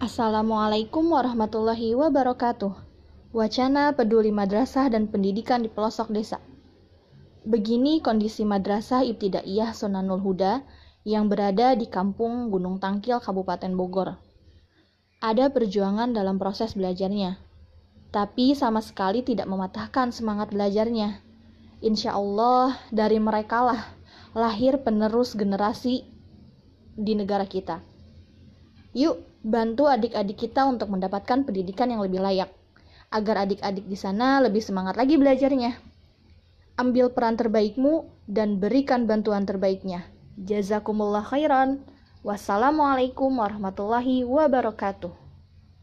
Assalamualaikum warahmatullahi wabarakatuh. Wacana peduli madrasah dan pendidikan di pelosok desa. Begini kondisi madrasah Ibtidaiyah Sonanul Huda yang berada di kampung Gunung Tangkil, Kabupaten Bogor. Ada perjuangan dalam proses belajarnya, tapi sama sekali tidak mematahkan semangat belajarnya. Insya Allah, dari merekalah lahir penerus generasi di negara kita. Yuk, bantu adik-adik kita untuk mendapatkan pendidikan yang lebih layak, agar adik-adik di sana lebih semangat lagi belajarnya. Ambil peran terbaikmu dan berikan bantuan terbaiknya. Jazakumullah khairan. Wassalamualaikum warahmatullahi wabarakatuh.